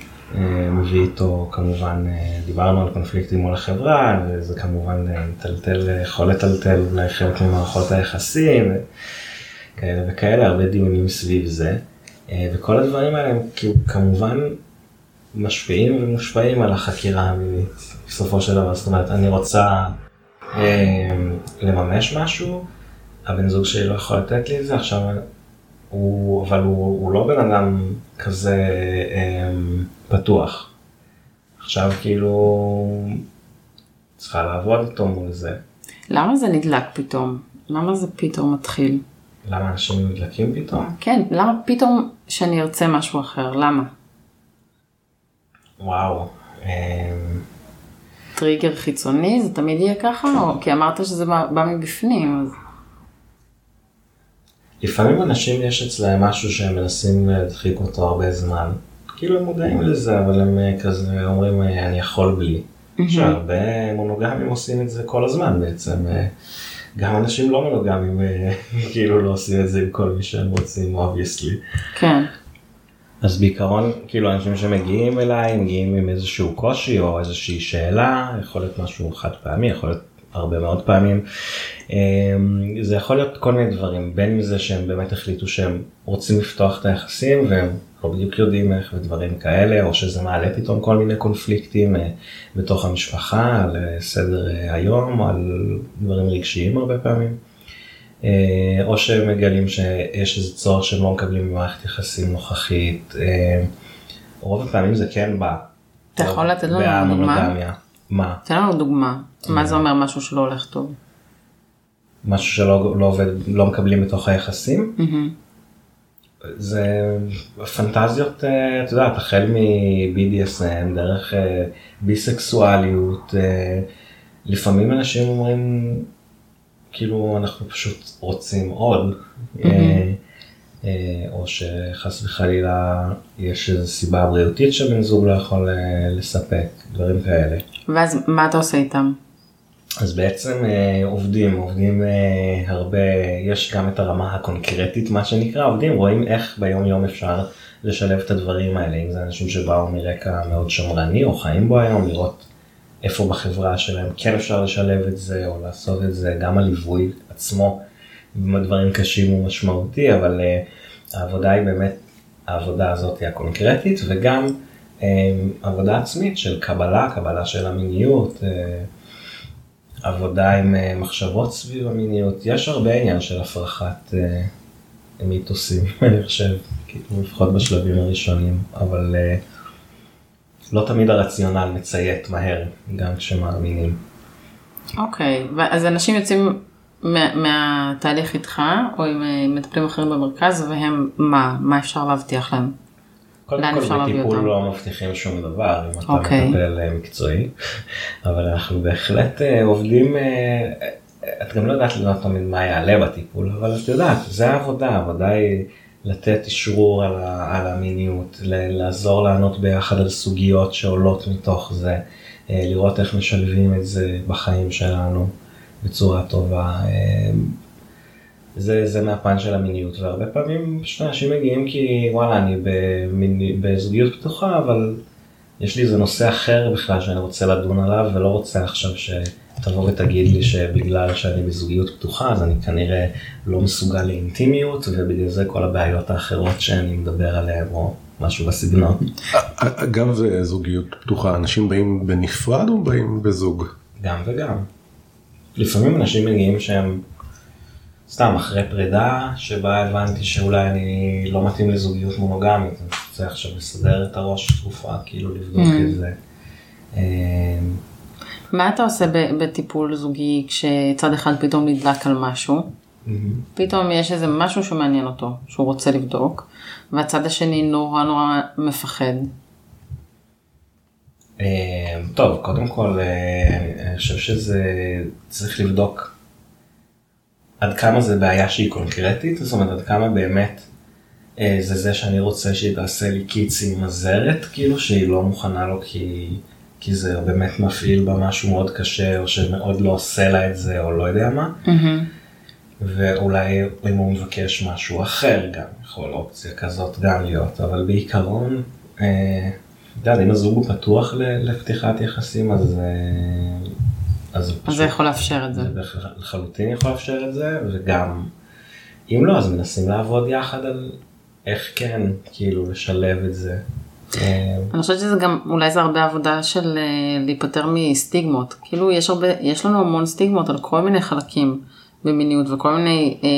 מביא איתו כמובן, דיברנו על קונפליקטים מול החברה, וזה כמובן מטלטל, יכול לטלטל אולי חלק ממערכות היחסים, כאלה וכאלה, הרבה דיונים סביב זה. אה, וכל הדברים האלה הם כאילו כמובן משפיעים ומושפעים על החקירה המינית בסופו של דבר. זאת אומרת, אני רוצה אה, לממש משהו, הבן זוג שלי לא יכול לתת לי את זה, עכשיו הוא, אבל הוא, הוא לא בן אדם כזה אה, פתוח. עכשיו כאילו צריכה לעבוד איתו מול זה. למה זה נדלק פתאום? למה זה פתאום מתחיל? למה אנשים נדלקים פתאום? כן, למה פתאום שאני ארצה משהו אחר? למה? וואו. אמ, טריגר חיצוני זה תמיד יהיה ככה? או כי אמרת שזה בא, בא מבפנים. אז... לפעמים אנשים יש אצלהם משהו שהם מנסים להדחיק אותו הרבה זמן. כאילו הם מודעים לזה, אבל הם אה, כזה אומרים אה, אני יכול בלי. שהרבה מונוגמים עושים את זה כל הזמן בעצם. אה, גם אנשים לא מונוגמים כאילו לא עושים את זה עם כל מי שהם רוצים, obviously. כן. אז בעיקרון, כאילו אנשים שמגיעים אליי, מגיעים עם איזשהו קושי או איזושהי שאלה, יכול להיות משהו חד פעמי, יכול להיות הרבה מאוד פעמים. אמ, זה יכול להיות כל מיני דברים, בין מזה שהם באמת החליטו שהם רוצים לפתוח את היחסים והם לא בדיוק יודעים איך ודברים כאלה, או שזה מעלה פתאום כל מיני קונפליקטים אה, בתוך המשפחה, על אה, סדר אה, היום, על דברים רגשיים הרבה פעמים. או שהם מגלים שיש איזה צורך שהם לא מקבלים במערכת יחסים נוכחית. רוב הפעמים זה כן בא. אתה יכול לתת לנו דוגמה? מה? תן לנו דוגמה. מה זה אומר משהו שלא הולך טוב? משהו שלא לא עובד, לא מקבלים בתוך היחסים? זה פנטזיות, אה, את יודעת, החל מ-BDSM, דרך אה, ביסקסואליות, אה, לפעמים אנשים אומרים, כאילו אנחנו פשוט רוצים עוד, או שחס וחלילה יש איזו סיבה בריאותית שבן זוג לא יכול לספק, דברים כאלה. ואז מה אתה עושה איתם? אז בעצם אה, עובדים, עובדים אה, הרבה, יש גם את הרמה הקונקרטית מה שנקרא, עובדים, רואים איך ביום יום אפשר לשלב את הדברים האלה, אם זה אנשים שבאו מרקע מאוד שמרני או חיים בו היום, לראות איפה בחברה שלהם כן אפשר לשלב את זה או לעשות את זה, גם הליווי עצמו, דברים קשים הוא משמעותי, אבל uh, העבודה היא באמת, העבודה הזאת היא הקונקרטית וגם עבודה עצמית של קבלה, קבלה של המיניות. עבודה עם uh, מחשבות סביב המיניות, יש הרבה עניין של הפרחת uh, מיתוסים, אני חושב, כאילו לפחות בשלבים הראשונים, אבל uh, לא תמיד הרציונל מציית מהר, גם כשמאמינים. אוקיי, okay. אז אנשים יוצאים מה, מהתהליך איתך, או עם מטפלים אחרים במרכז, והם מה? מה אפשר להבטיח להם? קודם כל בטיפול לא מבטיחים שום דבר אם אתה okay. אוקיי. מטפל מקצועי, אבל אנחנו בהחלט עובדים, את גם לא יודעת לא תמיד מה יעלה בטיפול, אבל את יודעת, זה העבודה, העבודה היא לתת אישרור על, ה, על המיניות, לעזור לענות ביחד על סוגיות שעולות מתוך זה, לראות איך משלבים את זה בחיים שלנו בצורה טובה. זה, זה מהפן של המיניות, והרבה פעמים פשוט אנשים מגיעים כי וואלה אני במיני, בזוגיות פתוחה, אבל יש לי איזה נושא אחר בכלל שאני רוצה לדון עליו ולא רוצה עכשיו שתבוא ותגיד לי שבגלל שאני בזוגיות פתוחה אז אני כנראה לא מסוגל לאינטימיות ובגלל זה כל הבעיות האחרות שאני מדבר עליהן או משהו בסגנון. אגב זוגיות פתוחה, אנשים באים בנפרד או באים בזוג? גם וגם. לפעמים אנשים מגיעים שהם סתם אחרי פרידה שבה הבנתי שאולי אני לא מתאים לזוגיות מונוגמית, אני רוצה עכשיו לסדר את הראש תקופה, כאילו לבדוק mm. את זה. אמ, מה אתה עושה בטיפול זוגי כשצד אחד פתאום נדלק על משהו? פתאום יש איזה משהו שמעניין אותו, שהוא רוצה לבדוק, והצד השני נורא נורא מפחד. אמ, טוב, קודם כל אה, אני חושב שזה צריך לבדוק עד כמה זה בעיה שהיא קונקרטית, זאת אומרת עד כמה באמת אה, זה זה שאני רוצה שהיא תעשה לי קיצי עם הזרת, כאילו שהיא לא מוכנה לו כי, כי זה באמת מפעיל בה משהו מאוד קשה, או שמאוד לא עושה לה את זה, או לא יודע מה. Mm-hmm. ואולי אם הוא מבקש משהו אחר גם, יכול אופציה כזאת גם להיות, אבל בעיקרון, אה, יודע, אם הזוג הוא פתוח לפתיחת יחסים, אז... אה, אז זה יכול לאפשר את זה. זה לחלוטין יכול לאפשר את זה, וגם אם לא, אז מנסים לעבוד יחד על איך כן, כאילו, לשלב את זה. אה, אני חושבת שזה גם, אולי זה הרבה עבודה של אה, להיפטר מסטיגמות. כאילו, יש הרבה, יש לנו המון סטיגמות על כל מיני חלקים במיניות וכל מיני אה,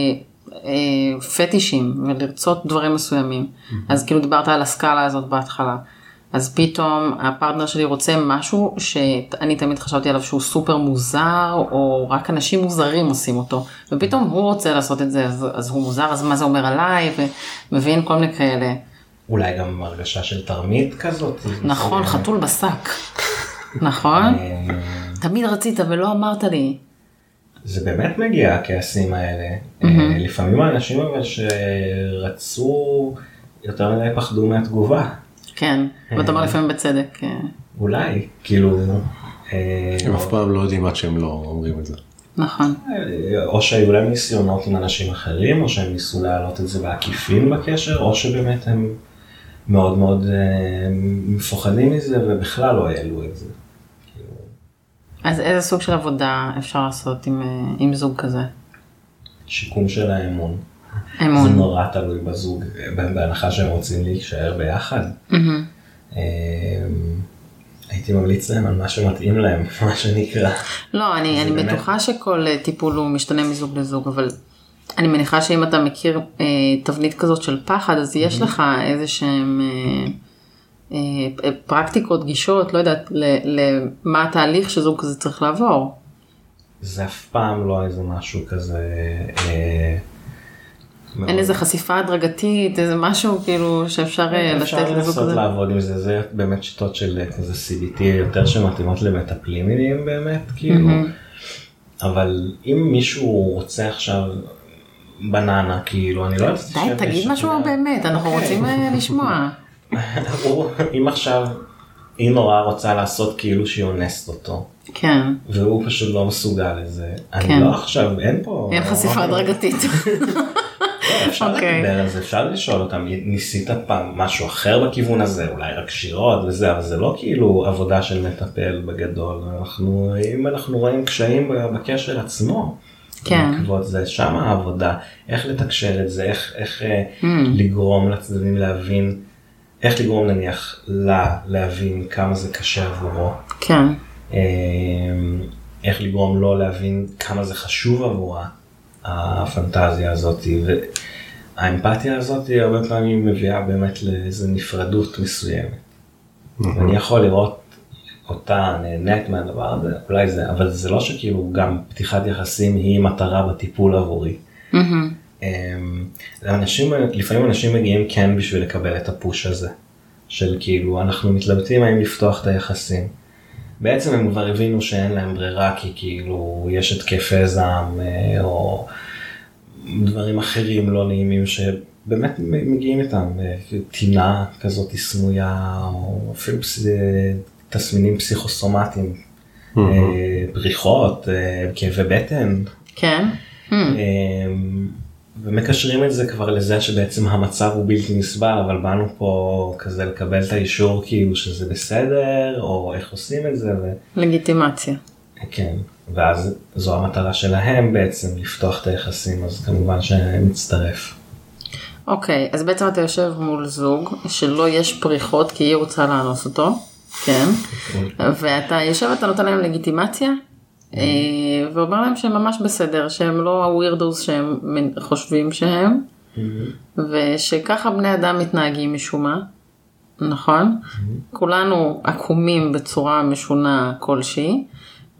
אה, פטישים ולרצות דברים מסוימים. Mm-hmm. אז כאילו דיברת על הסקאלה הזאת בהתחלה. אז פתאום הפרטנר שלי רוצה משהו שאני תמיד חשבתי עליו שהוא סופר מוזר, או רק אנשים מוזרים עושים אותו, ופתאום הוא רוצה לעשות את זה, אז, אז הוא מוזר, אז מה זה אומר עליי, ומבין כל מיני כאלה. אולי גם הרגשה של תרמית כזאת. נכון, חתול בשק. נכון? אה, תמיד רצית ולא אמרת לי. זה באמת מגיע הכעסים האלה. אה, לפעמים האנשים אבל שרצו יותר מדי פחדו מהתגובה. כן, ואתה אומר לפעמים בצדק. אה. אולי, כאילו... אה, הם אף פעם לא יודעים עד שהם לא אומרים את זה. נכון. אה, או שהיו להם ניסיונות עם אנשים אחרים, או שהם ניסו להעלות את זה בעקיפין בקשר, או שבאמת הם מאוד מאוד מפוחדים מזה ובכלל לא העלו את זה. אז איזה סוג של עבודה אפשר לעשות עם, עם זוג כזה? שיקום של האמון. אמון. זה נורא תלוי בזוג, בהנחה שהם רוצים להישאר ביחד. אמ, הייתי ממליץ להם על מה שמתאים להם, מה שנקרא. לא, אני, אני באמת... בטוחה שכל אה, טיפול הוא משתנה מזוג לזוג, אבל אני מניחה שאם אתה מכיר אה, תבנית כזאת של פחד, אז יש mm-hmm. לך איזה שהם אה, אה, פרקטיקות, גישות, לא יודעת, למה התהליך שזוג כזה צריך לעבור. זה אף פעם לא איזה משהו כזה. אה, אין איזה חשיפה הדרגתית, איזה משהו כאילו שאפשר אה, לתת. אפשר לנסות לעבוד עם זה, זה באמת שיטות של אה, כזה CBT יותר שמתאימות למטפלים מיניים באמת, כאילו. אבל אם מישהו רוצה עכשיו בננה, כאילו, אני לא יודעת... די, תגיד משהו באמת, אנחנו אוקיי. רוצים אה, לשמוע. אם עכשיו היא נורא רוצה לעשות כאילו שהיא אונסת אותו, כן, והוא פשוט לא מסוגל לזה. אני כן. לא עכשיו, אין פה... אין חשיפה הדרגתית. לא, אפשר אוקיי. לדבר על זה, אפשר לשאול אותם, ניסית פעם משהו אחר בכיוון הזה, אולי רק שירות וזה, אבל זה לא כאילו עבודה של מטפל בגדול, אנחנו, אם אנחנו רואים קשיים בקשר עצמו, כן. בעקבות זה, שם העבודה, איך לתקשר את זה, איך, איך Mm. לגרום לצדדים להבין, איך לגרום נניח לה להבין כמה זה קשה עבורו, כן, אה, איך לגרום לו להבין כמה זה חשוב עבורה, הפנטזיה הזאת, והאמפתיה הזאת הרבה פעמים מביאה באמת לאיזו נפרדות מסוימת. אני יכול לראות אותה נהנית מהדבר הזה, אולי זה, אבל זה לא שכאילו גם פתיחת יחסים היא מטרה בטיפול עבורי. אמ, אנשים, לפעמים אנשים מגיעים כן בשביל לקבל את הפוש הזה, של כאילו אנחנו מתלבטים האם לפתוח את היחסים. בעצם הם כבר הבינו שאין להם ברירה כי כאילו יש התקפי זעם אה, או דברים אחרים לא נעימים שבאמת מגיעים איתם, אה, טינה כזאת סמויה או אפילו פס- אה, תסמינים פסיכוסומטיים, בריחות, כאבי בטן. כן. ומקשרים את זה כבר לזה שבעצם המצב הוא בלתי נסבל אבל באנו פה כזה לקבל את האישור כאילו שזה בסדר או איך עושים את זה לגיטימציה. וכן ואז זו המטרה שלהם בעצם לפתוח את היחסים אז כמובן שמצטרף. אוקיי, אז בעצם אתה יושב מול זוג שלא יש פריחות כי היא רוצה לאנוס אותו, כן, ואתה יושב ואתה נותן להם לגיטימציה, ואומר להם שהם ממש בסדר, שהם לא הווירדוס שהם חושבים שהם, ושככה בני אדם מתנהגים משום מה, נכון? כולנו עקומים בצורה משונה כלשהי,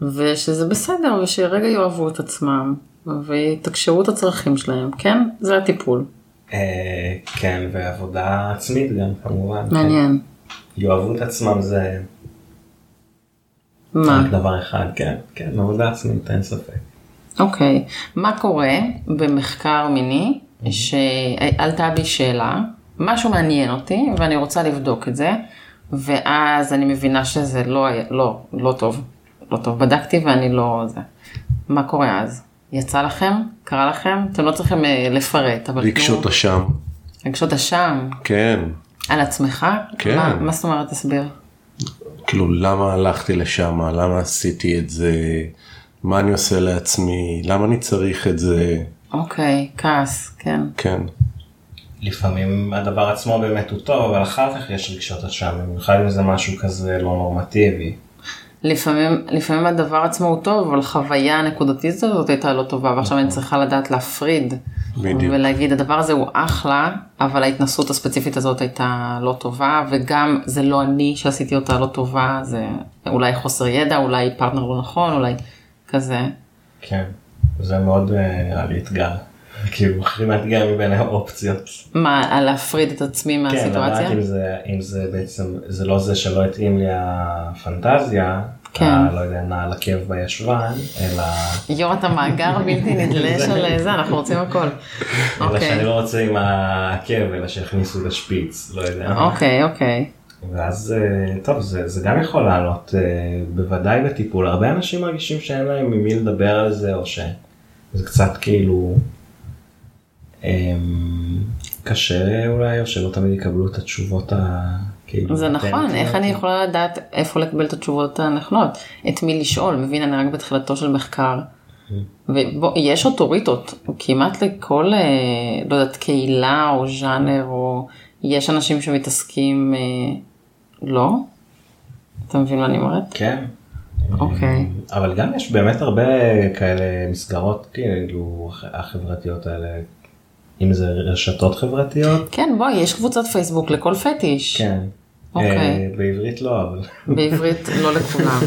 ושזה בסדר, ושרגע יאהבו את עצמם, ויתקשרו את הצרכים שלהם, כן? זה הטיפול. אה, כן ועבודה עצמית גם כמובן. מעניין. כן. יאהבו את עצמם זה מה? רק דבר אחד כן כן עבודה עצמית אין ספק. אוקיי. מה קורה במחקר מיני שעלתה בי שאלה, משהו מעניין אותי ואני רוצה לבדוק את זה, ואז אני מבינה שזה לא לא, לא טוב. לא טוב. בדקתי ואני לא... זה. מה קורה אז? יצא לכם? קרה לכם? אתם לא צריכים אה, לפרט, אבל... רגשות אשם. רגשות אשם? כן. על עצמך? כן. מה, מה זאת אומרת? תסביר. כאילו למה הלכתי לשם, למה עשיתי את זה, מה אני עושה לעצמי, למה אני צריך את זה, אוקיי, כעס, כן. כן. לפעמים הדבר עצמו באמת הוא טוב אבל אחר כך יש רגשות אשם במיוחד אם זה משהו כזה לא נורמטיבי. לפעמים, לפעמים הדבר עצמו הוא טוב, אבל חוויה הנקודתית הזאת הייתה לא טובה, ועכשיו אני צריכה לדעת להפריד. בדיוק. ולהגיד, הדבר הזה הוא אחלה, אבל ההתנסות הספציפית הזאת הייתה לא טובה, וגם זה לא אני שעשיתי אותה לא טובה, זה אולי חוסר ידע, אולי פרטנר לא נכון, אולי כזה. כן. זה מאוד אה, נראה לי אתגר. כאילו הכי מאתגר מבין האופציות. מה, על להפריד את עצמי כן, מהסיטואציה? לדעת אם זה, אם זה בעצם, זה לא זה שלא התאים לי הפנטזיה, כן. ה- לא יודע, נעל עקב בישבן, אלא, יו"ר, אתה מאגר בלתי נדלה של זה, אנחנו רוצים הכל. אלא אוקיי, שאני לא רוצה עם העקב, אלא שיכניסו את השפיץ, לא יודע. אוקיי, אוקיי. ואז אה, טוב זה, זה גם יכול לעלות אה, בוודאי בטיפול הרבה אנשים מרגישים שאין להם ממי לדבר על זה או שזה קצת כאילו קשה אולי או שלא תמיד יקבלו את התשובות ה... כאילו, זה נכון. איך אני יכולה לדעת איפה לקבל את התשובות הנכונות? את מי לשאול? מבין, אני רק בתחילתו של מחקר. ובוא, יש אוטוריטות, כמעט לכל, אה, לא יודעת, קהילה או ז'אנר, או יש אנשים שמתעסקים, אה, לא? אתה מבין מה אני אומרת? כן. אוקיי. אבל גם יש באמת הרבה כאלה מסגרות כאילו הח- החברתיות האלה אם זה רשתות חברתיות כן, בואי, יש קבוצת פייסבוק לכל פטיש. כן. אוקיי. אה, בעברית לא אבל. בעברית לא לכולם.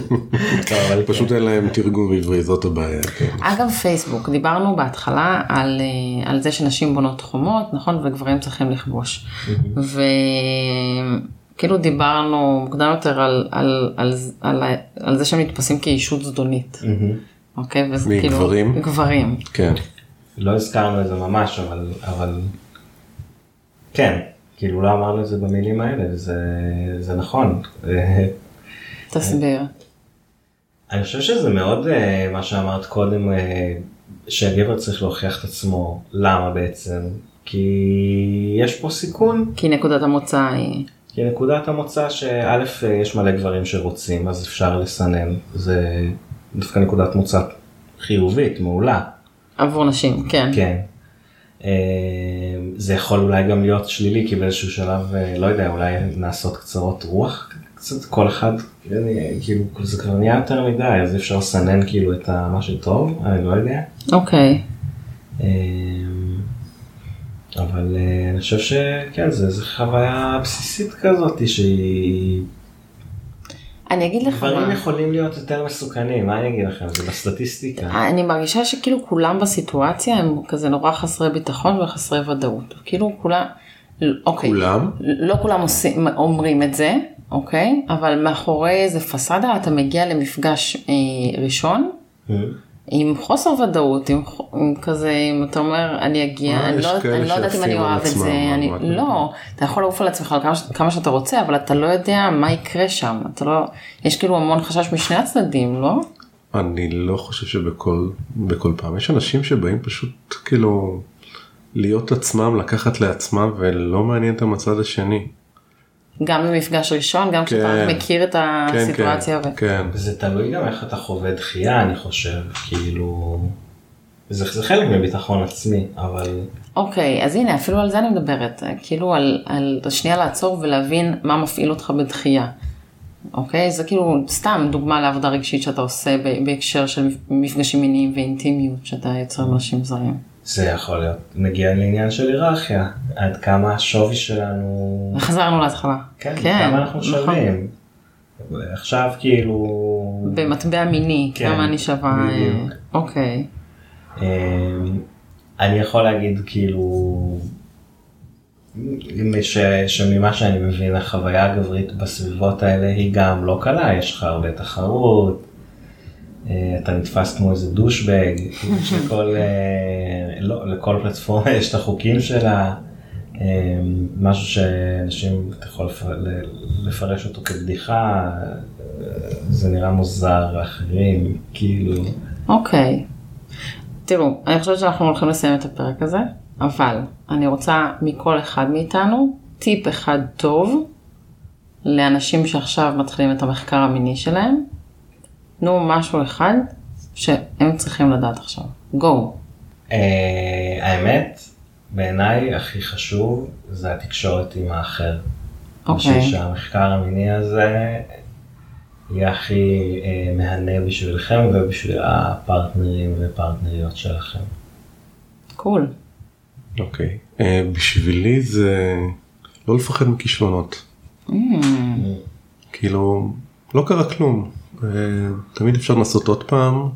טוב, אבל פשוט אין להם תרגום בעברית, זאת הבעיה. כן. אגב פייסבוק, דיברנו בהתחלה על, אה, על זה שנשים בונות חומות, נכון? וגברים צריכים לכבוש. וכאילו דיברנו מוקדם יותר על, על, על, על, על, זה שהם נתפסים כאישות זדונית. אוקיי? וזה כאילו... גברים? גברים. כן. לא הזכרנו את זה ממש אבל אבל כן כאילו לא אמרנו את זה במילים האלה, זה, זה נכון. תסביר. אני חושב שזה מאוד אה, מה שאמרת קודם, אה, שהגבר צריך להוכיח את עצמו, למה בעצם? כי יש פה סיכון, כי נקודת המוצא היא... כי נקודת המוצא שא' אה, יש מלא גברים שרוצים אז אפשר לסנן, זה דווקא נקודת מוצא חיובית, מעולה. עבור נשים, כן. כן. אה, זה יכול אולי גם להיות שלילי כי באיזשהו שלב אה, לא יודע אולי נעשות קצרות רוח קצת כל אחד אה, כאילו זה כבר נהיה יותר מדי אז אפשר לסנן כאילו את מה שטוב אני לא יודע. אוקיי. אבל אני חושב שכן זה זה חוויה בסיסית כזאת שהיא אני אגיד לך דברים מה. יכולים להיות יותר מסוכנים מה אני אגיד לכם זה בסטטיסטיקה. אני מרגישה שכאילו כולם בסיטואציה הם כזה נורא חסרי ביטחון וחסרי ודאות. כאילו כולם, אוקיי. כולם? לא כולם עושים, אומרים את זה, אוקיי? אבל מאחורי איזה פסאדה אתה מגיע למפגש אה, ראשון אה, עם חוסר ודאות, עם, עם כזה, אם אתה אומר אני אגיע, אה, אני לא, אני לא יודעת אם אני אוהב את זה, אני, לא, אתה יכול לעוף על עצמך על כמה, כמה שאתה רוצה, אבל אתה לא יודע מה יקרה שם, אתה לא, יש כאילו המון חשש משני הצדדים, לא? אני לא חושב שבכל בכל פעם יש אנשים שבאים פשוט כאילו להיות עצמם לקחת לעצמם ולא מעניין אותם הצד השני. גם במפגש ראשון, גם כשאתה כן. רק מכיר את כן הסיטואציה. כן ו... כן זה תלוי גם איך אתה חווה דחייה אני חושב כאילו זה, זה חלק מביטחון עצמי אבל אוקיי, אז הנה, אפילו על זה אני מדברת, כאילו על, על שנייה לעצור ולהבין מה מפעיל אותך בדחייה. אוקיי? זה כאילו סתם דוגמה לעבודה רגשית שאתה עושה בהקשר של מפגשים מיניים ואינטימיות שאתה יוצר עם אנשים זרים. זה יכול להיות מגיע לעניין של היררכיה עד כמה השווי שלנו חזרנו להתחלה. כן, כמה אנחנו נכון. שווים עכשיו כאילו במטבע מיני, כן, כמה אני שווה, בדיוק. אוקיי. אמ, אני יכול להגיד כאילו ש, שממה שאני מבין החוויה הגברית בסביבות האלה היא גם לא קלה יש לך הרבה תחרות. אה, אתה נתפס כמו איזה דושבג, שכל, אה, לא, לכל פלטפורמה יש את החוקים שלה, אה, משהו שאנשים, אתה יכול לפרש אותו כבדיחה, זה נראה מוזר לאחרים, כאילו, אוקיי. תראו, אני חושבת שאנחנו הולכים לסיים את הפרק הזה, אבל אני רוצה מכל אחד מאיתנו טיפ אחד טוב לאנשים שעכשיו מתחילים את המחקר המיני שלהם. תנו משהו אחד שהם צריכים לדעת עכשיו. גו. אה, האמת, בעיניי הכי חשוב זה התקשורת עם האחר. אוקיי. בשביל שהמחקר המיני הזה יהיה הכי אה, מהנה בשבילכם ובשביל הפרטנרים ופרטנריות שלכם. קול. אוקיי אה, בשבילי זה לא לפחד מכישלונות כאילו לא קרה כלום תמיד אפשר לנסות עוד פעם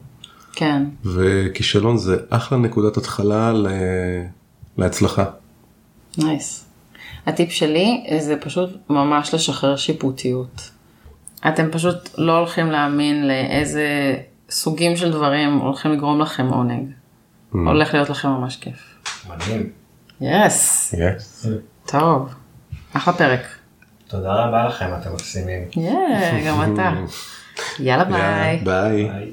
כן. וכישלון זה אחלה נקודת התחלה ל- להצלחה. Nice. הטיפ שלי זה פשוט ממש לשחרר שיפוטיות. אתם פשוט לא הולכים להאמין לאיזה סוגים של דברים הולכים לגרום לכם עונג. הולך להיות לכם ממש כיף. מדהים. Yes. Yes. טוב. אחלה פרק. תודה רבה לכם, אתם מקסימים. יא, גם אתה. יאללה ביי. ביי. ביי.